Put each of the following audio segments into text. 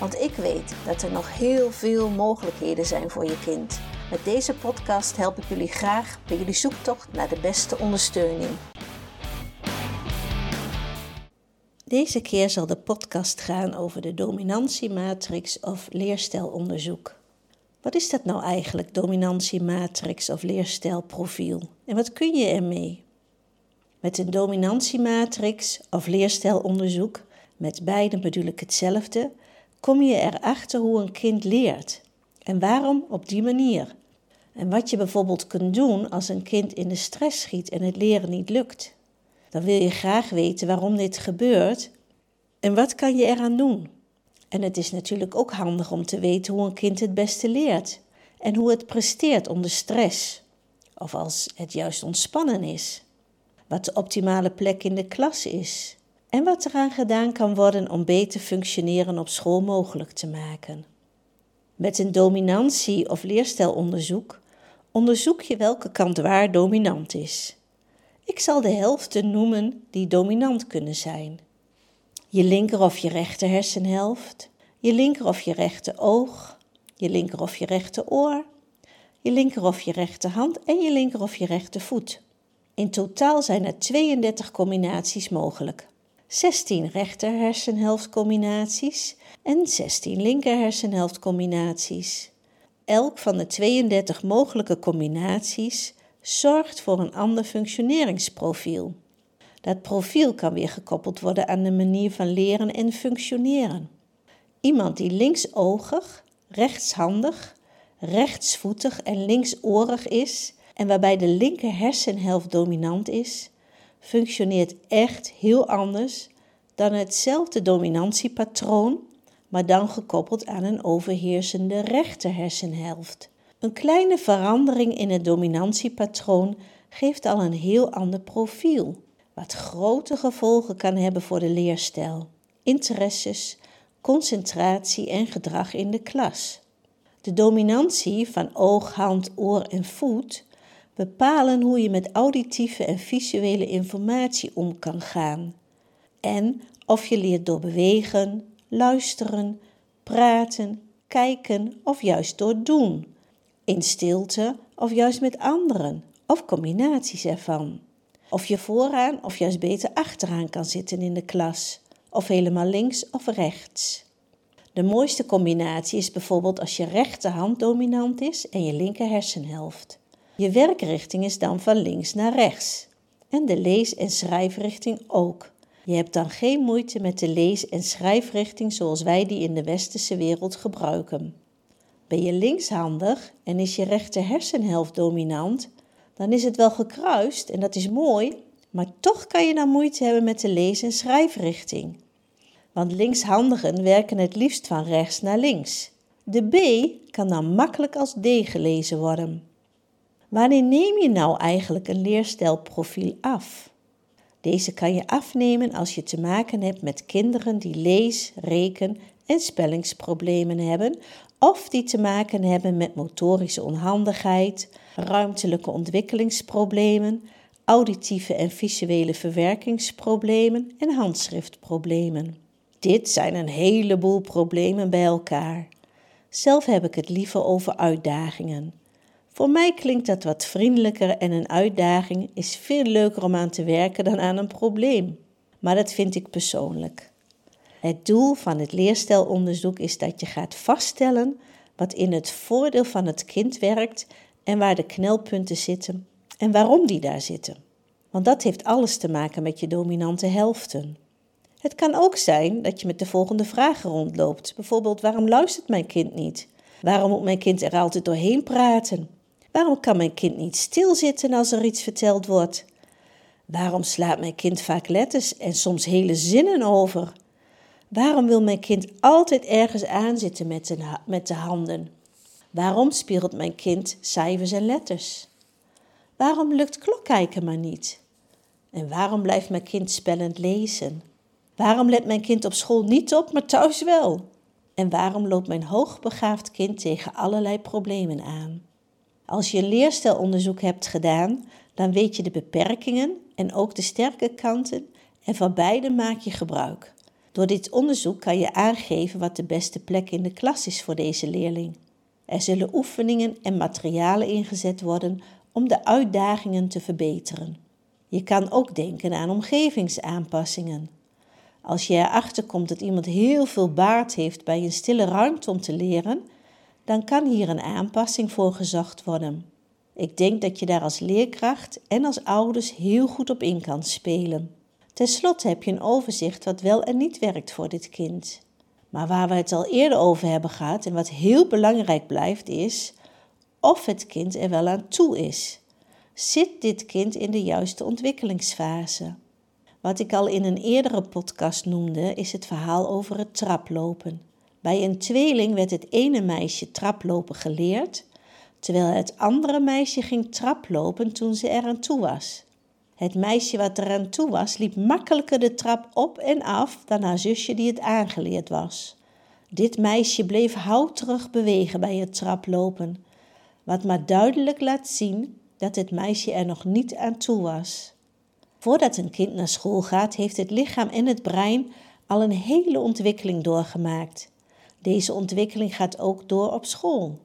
Want ik weet dat er nog heel veel mogelijkheden zijn voor je kind. Met deze podcast help ik jullie graag bij jullie zoektocht naar de beste ondersteuning. Deze keer zal de podcast gaan over de dominantiematrix of leerstijlonderzoek. Wat is dat nou eigenlijk, dominantiematrix of leerstijlprofiel? En wat kun je ermee? Met een dominantiematrix of leerstijlonderzoek, met beide bedoel ik hetzelfde, kom je erachter hoe een kind leert en waarom op die manier. En wat je bijvoorbeeld kunt doen als een kind in de stress schiet en het leren niet lukt. Dan wil je graag weten waarom dit gebeurt en wat kan je eraan doen. En het is natuurlijk ook handig om te weten hoe een kind het beste leert en hoe het presteert onder stress of als het juist ontspannen is. Wat de optimale plek in de klas is en wat eraan gedaan kan worden om beter functioneren op school mogelijk te maken. Met een dominantie- of leerstijlonderzoek onderzoek je welke kant waar dominant is. Ik zal de helften noemen die dominant kunnen zijn. Je linker of je rechter hersenhelft, je linker of je rechter oog, je linker of je rechter oor, je linker of je rechterhand en je linker of je rechtervoet. In totaal zijn er 32 combinaties mogelijk. 16 rechter hersenhelftcombinaties en 16 linker hersenhelftcombinaties. Elk van de 32 mogelijke combinaties zorgt voor een ander functioneringsprofiel. Dat profiel kan weer gekoppeld worden aan de manier van leren en functioneren. Iemand die linksoogig, rechtshandig, rechtsvoetig en linksorig is en waarbij de linker hersenhelft dominant is, functioneert echt heel anders dan hetzelfde dominantiepatroon, maar dan gekoppeld aan een overheersende rechter hersenhelft. Een kleine verandering in het dominantiepatroon geeft al een heel ander profiel, wat grote gevolgen kan hebben voor de leerstijl, interesses, concentratie en gedrag in de klas. De dominantie van oog, hand, oor en voet bepalen hoe je met auditieve en visuele informatie om kan gaan. En of je leert door bewegen, luisteren, praten, kijken of juist door doen. In stilte of juist met anderen of combinaties ervan. Of je vooraan of juist beter achteraan kan zitten in de klas. Of helemaal links of rechts. De mooiste combinatie is bijvoorbeeld als je rechterhand dominant is en je linker hersenhelft. Je werkrichting is dan van links naar rechts. En de lees- en schrijfrichting ook. Je hebt dan geen moeite met de lees- en schrijfrichting zoals wij die in de westerse wereld gebruiken. Ben je linkshandig en is je rechter hersenhelft dominant, dan is het wel gekruist en dat is mooi, maar toch kan je dan moeite hebben met de lees- en schrijfrichting. Want linkshandigen werken het liefst van rechts naar links. De B kan dan makkelijk als D gelezen worden. Wanneer neem je nou eigenlijk een leerstijlprofiel af? Deze kan je afnemen als je te maken hebt met kinderen die lees-, reken- en spellingsproblemen hebben of die te maken hebben met motorische onhandigheid, ruimtelijke ontwikkelingsproblemen, auditieve en visuele verwerkingsproblemen en handschriftproblemen. Dit zijn een heleboel problemen bij elkaar. Zelf heb ik het liever over uitdagingen. Voor mij klinkt dat wat vriendelijker en een uitdaging is veel leuker om aan te werken dan aan een probleem. Maar dat vind ik persoonlijk. Het doel van het leerstijlonderzoek is dat je gaat vaststellen wat in het voordeel van het kind werkt en waar de knelpunten zitten en waarom die daar zitten. Want dat heeft alles te maken met je dominante helften. Het kan ook zijn dat je met de volgende vragen rondloopt. Bijvoorbeeld, waarom luistert mijn kind niet? Waarom moet mijn kind er altijd doorheen praten? Waarom kan mijn kind niet stilzitten als er iets verteld wordt? Waarom slaat mijn kind vaak letters en soms hele zinnen over? Waarom wil mijn kind altijd ergens aanzitten met de, met de handen? Waarom speelt mijn kind cijfers en letters? Waarom lukt klokkijken maar niet? En waarom blijft mijn kind spellend lezen? Waarom let mijn kind op school niet op, maar thuis wel? En waarom loopt mijn hoogbegaafd kind tegen allerlei problemen aan? Als je leerstelonderzoek hebt gedaan, dan weet je de beperkingen en ook de sterke kanten en van beide maak je gebruik. Door dit onderzoek kan je aangeven wat de beste plek in de klas is voor deze leerling. Er zullen oefeningen en materialen ingezet worden om de uitdagingen te verbeteren. Je kan ook denken aan omgevingsaanpassingen. Als je erachter komt dat iemand heel veel baard heeft bij een stille ruimte om te leren, dan kan hier een aanpassing voor gezocht worden. Ik denk dat je daar als leerkracht en als ouders heel goed op in kan spelen. Ten slotte heb je een overzicht wat wel en niet werkt voor dit kind. Maar waar we het al eerder over hebben gehad en wat heel belangrijk blijft is of het kind er wel aan toe is. Zit dit kind in de juiste ontwikkelingsfase? Wat ik al in een eerdere podcast noemde, is het verhaal over het traplopen. Bij een tweeling werd het ene meisje traplopen geleerd, terwijl het andere meisje ging traplopen toen ze eraan toe was. Het meisje wat eraan toe was, liep makkelijker de trap op en af dan haar zusje die het aangeleerd was. Dit meisje bleef houterig bewegen bij het traplopen, wat maar duidelijk laat zien dat het meisje er nog niet aan toe was. Voordat een kind naar school gaat, heeft het lichaam en het brein al een hele ontwikkeling doorgemaakt. Deze ontwikkeling gaat ook door op school.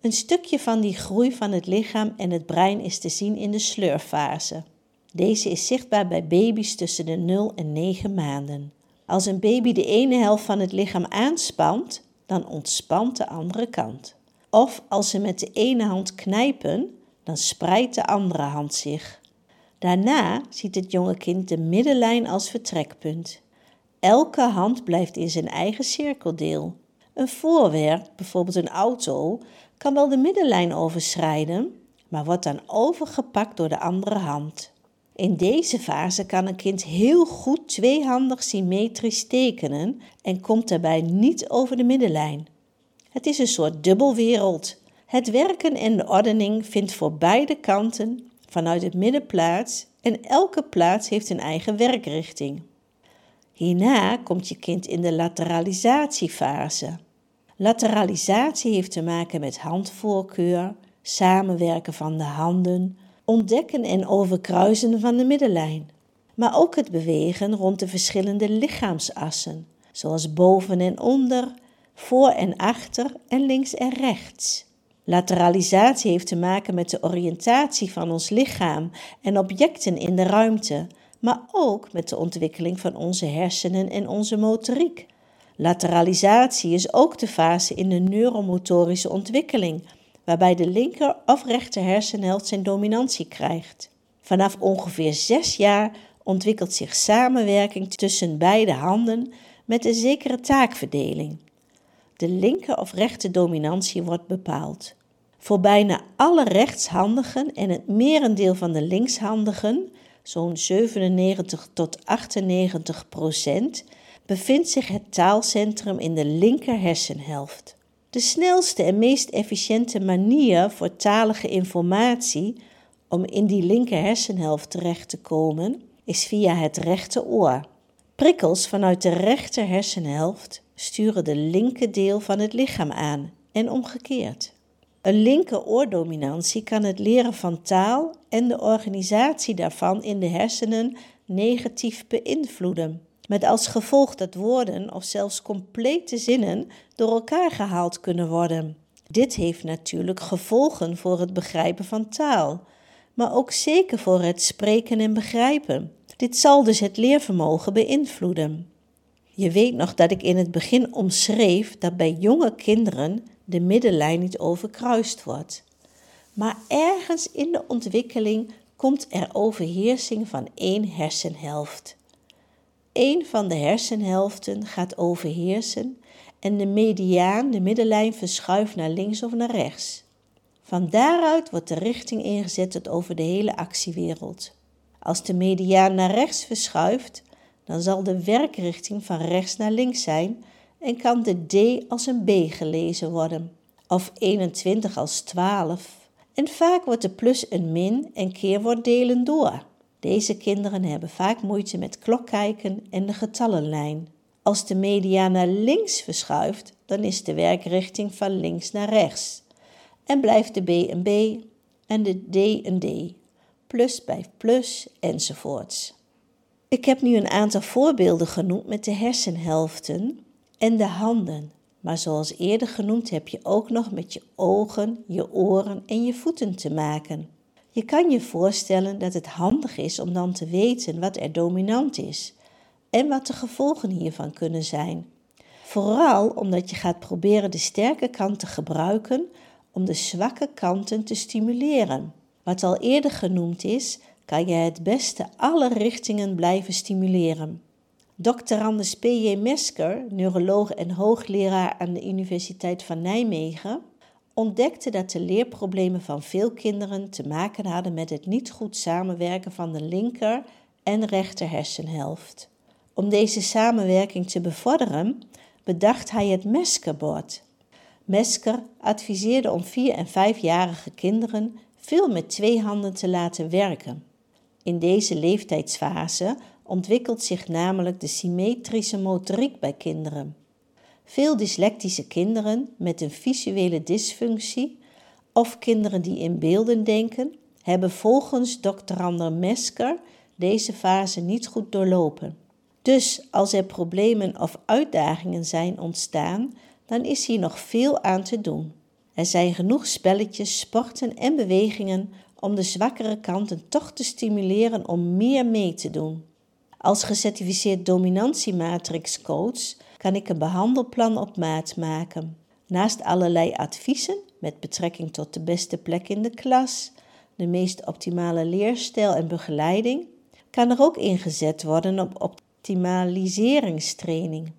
Een stukje van die groei van het lichaam en het brein is te zien in de sleurfase. Deze is zichtbaar bij baby's tussen de 0 en 9 maanden. Als een baby de ene helft van het lichaam aanspant, dan ontspant de andere kant. Of als ze met de ene hand knijpen, dan spreidt de andere hand zich. Daarna ziet het jonge kind de middenlijn als vertrekpunt. Elke hand blijft in zijn eigen cirkeldeel. Een voorwerp, bijvoorbeeld een auto, kan wel de middenlijn overschrijden, maar wordt dan overgepakt door de andere hand. In deze fase kan een kind heel goed tweehandig symmetrisch tekenen en komt daarbij niet over de middenlijn. Het is een soort dubbelwereld. Het werken en de ordening vindt voor beide kanten vanuit het midden plaats en elke plaats heeft een eigen werkrichting. Hierna komt je kind in de lateralisatiefase. Lateralisatie heeft te maken met handvoorkeur, samenwerken van de handen, ontdekken en overkruisen van de middenlijn, maar ook het bewegen rond de verschillende lichaamsassen, zoals boven en onder, voor en achter en links en rechts. Lateralisatie heeft te maken met de oriëntatie van ons lichaam en objecten in de ruimte, maar ook met de ontwikkeling van onze hersenen en onze motoriek. Lateralisatie is ook de fase in de neuromotorische ontwikkeling, waarbij de linker of rechter hersenhelft zijn dominantie krijgt. Vanaf ongeveer zes jaar ontwikkelt zich samenwerking tussen beide handen met een zekere taakverdeling. De linker of rechter dominantie wordt bepaald. Voor bijna alle rechtshandigen en het merendeel van de linkshandigen, zo'n 97 tot 98 procent, bevindt zich het taalcentrum in de linker hersenhelft. De snelste en meest efficiënte manier voor talige informatie om in die linker hersenhelft terecht te komen, is via het rechteroor. Prikkels vanuit de rechter hersenhelft sturen de linker deel van het lichaam aan en omgekeerd. Een linker oordominantie kan het leren van taal en de organisatie daarvan in de hersenen negatief beïnvloeden met als gevolg dat woorden of zelfs complete zinnen door elkaar gehaald kunnen worden. Dit heeft natuurlijk gevolgen voor het begrijpen van taal, maar ook zeker voor het spreken en begrijpen. Dit zal dus het leervermogen beïnvloeden. Je weet nog dat ik in het begin omschreef dat bij jonge kinderen de middenlijn niet overkruist wordt. Maar ergens in de ontwikkeling komt er overheersing van één hersenhelft. Een van de hersenhelften gaat overheersen en de mediaan, de middenlijn, verschuift naar links of naar rechts. Van daaruit wordt de richting ingezet tot over de hele actiewereld. Als de mediaan naar rechts verschuift, dan zal de werkrichting van rechts naar links zijn en kan de D als een B gelezen worden, of 21 als 12. En vaak wordt de plus een min en keer wordt delen door. Deze kinderen hebben vaak moeite met klokkijken en de getallenlijn. Als de media naar links verschuift, dan is de werkrichting van links naar rechts. En blijft de B een B en de D een D. Plus blijft plus enzovoorts. Ik heb nu een aantal voorbeelden genoemd met de hersenhelften en de handen. Maar zoals eerder genoemd heb je ook nog met je ogen, je oren en je voeten te maken. Je kan je voorstellen dat het handig is om dan te weten wat er dominant is en wat de gevolgen hiervan kunnen zijn. Vooral omdat je gaat proberen de sterke kant te gebruiken om de zwakke kanten te stimuleren. Wat al eerder genoemd is, kan je het beste alle richtingen blijven stimuleren. Dr. Anders P.J. Mesker, neuroloog en hoogleraar aan de Universiteit van Nijmegen, ontdekte dat de leerproblemen van veel kinderen te maken hadden met het niet goed samenwerken van de linker en rechter hersenhelft. Om deze samenwerking te bevorderen, bedacht hij het Meskerbord. Mesker adviseerde om vier- en vijfjarige kinderen veel met twee handen te laten werken. In deze leeftijdsfase ontwikkelt zich namelijk de symmetrische motoriek bij kinderen. Veel dyslectische kinderen met een visuele dysfunctie of kinderen die in beelden denken, hebben volgens Dr. Mesker deze fase niet goed doorlopen. Dus als er problemen of uitdagingen zijn ontstaan, dan is hier nog veel aan te doen. Er zijn genoeg spelletjes, sporten en bewegingen om de zwakkere kanten toch te stimuleren om meer mee te doen. Als gecertificeerd dominantiematrixcoach kan ik een behandelplan op maat maken. Naast allerlei adviezen met betrekking tot de beste plek in de klas, de meest optimale leerstijl en begeleiding, kan er ook ingezet worden op optimaliseringstraining.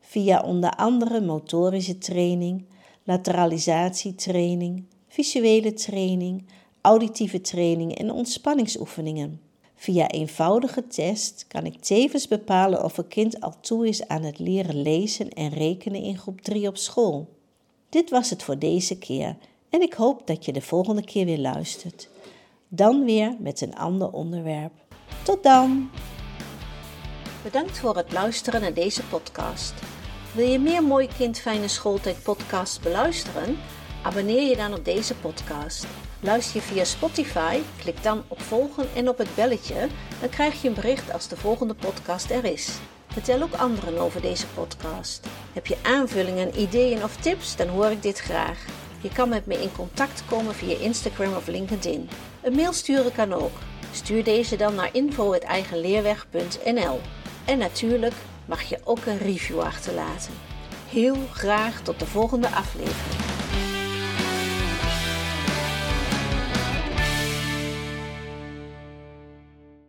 Via onder andere motorische training, lateralisatietraining, visuele training, auditieve training en ontspanningsoefeningen. Via eenvoudige test kan ik tevens bepalen of een kind al toe is aan het leren lezen en rekenen in groep 3 op school. Dit was het voor deze keer en ik hoop dat je de volgende keer weer luistert. Dan weer met een ander onderwerp. Tot dan! Bedankt voor het luisteren naar deze podcast. Wil je meer Mooi Kind Fijne Schooltijd podcasts beluisteren? Abonneer je dan op deze podcast. Luister je via Spotify? Klik dan op volgen en op het belletje. Dan krijg je een bericht als de volgende podcast er is. Vertel ook anderen over deze podcast. Heb je aanvullingen, ideeën of tips? Dan hoor ik dit graag. Je kan met me in contact komen via Instagram of LinkedIn. Een mail sturen kan ook. Stuur deze dan naar info.eigenleerweg.nl En natuurlijk mag je ook een review achterlaten. Heel graag tot de volgende aflevering.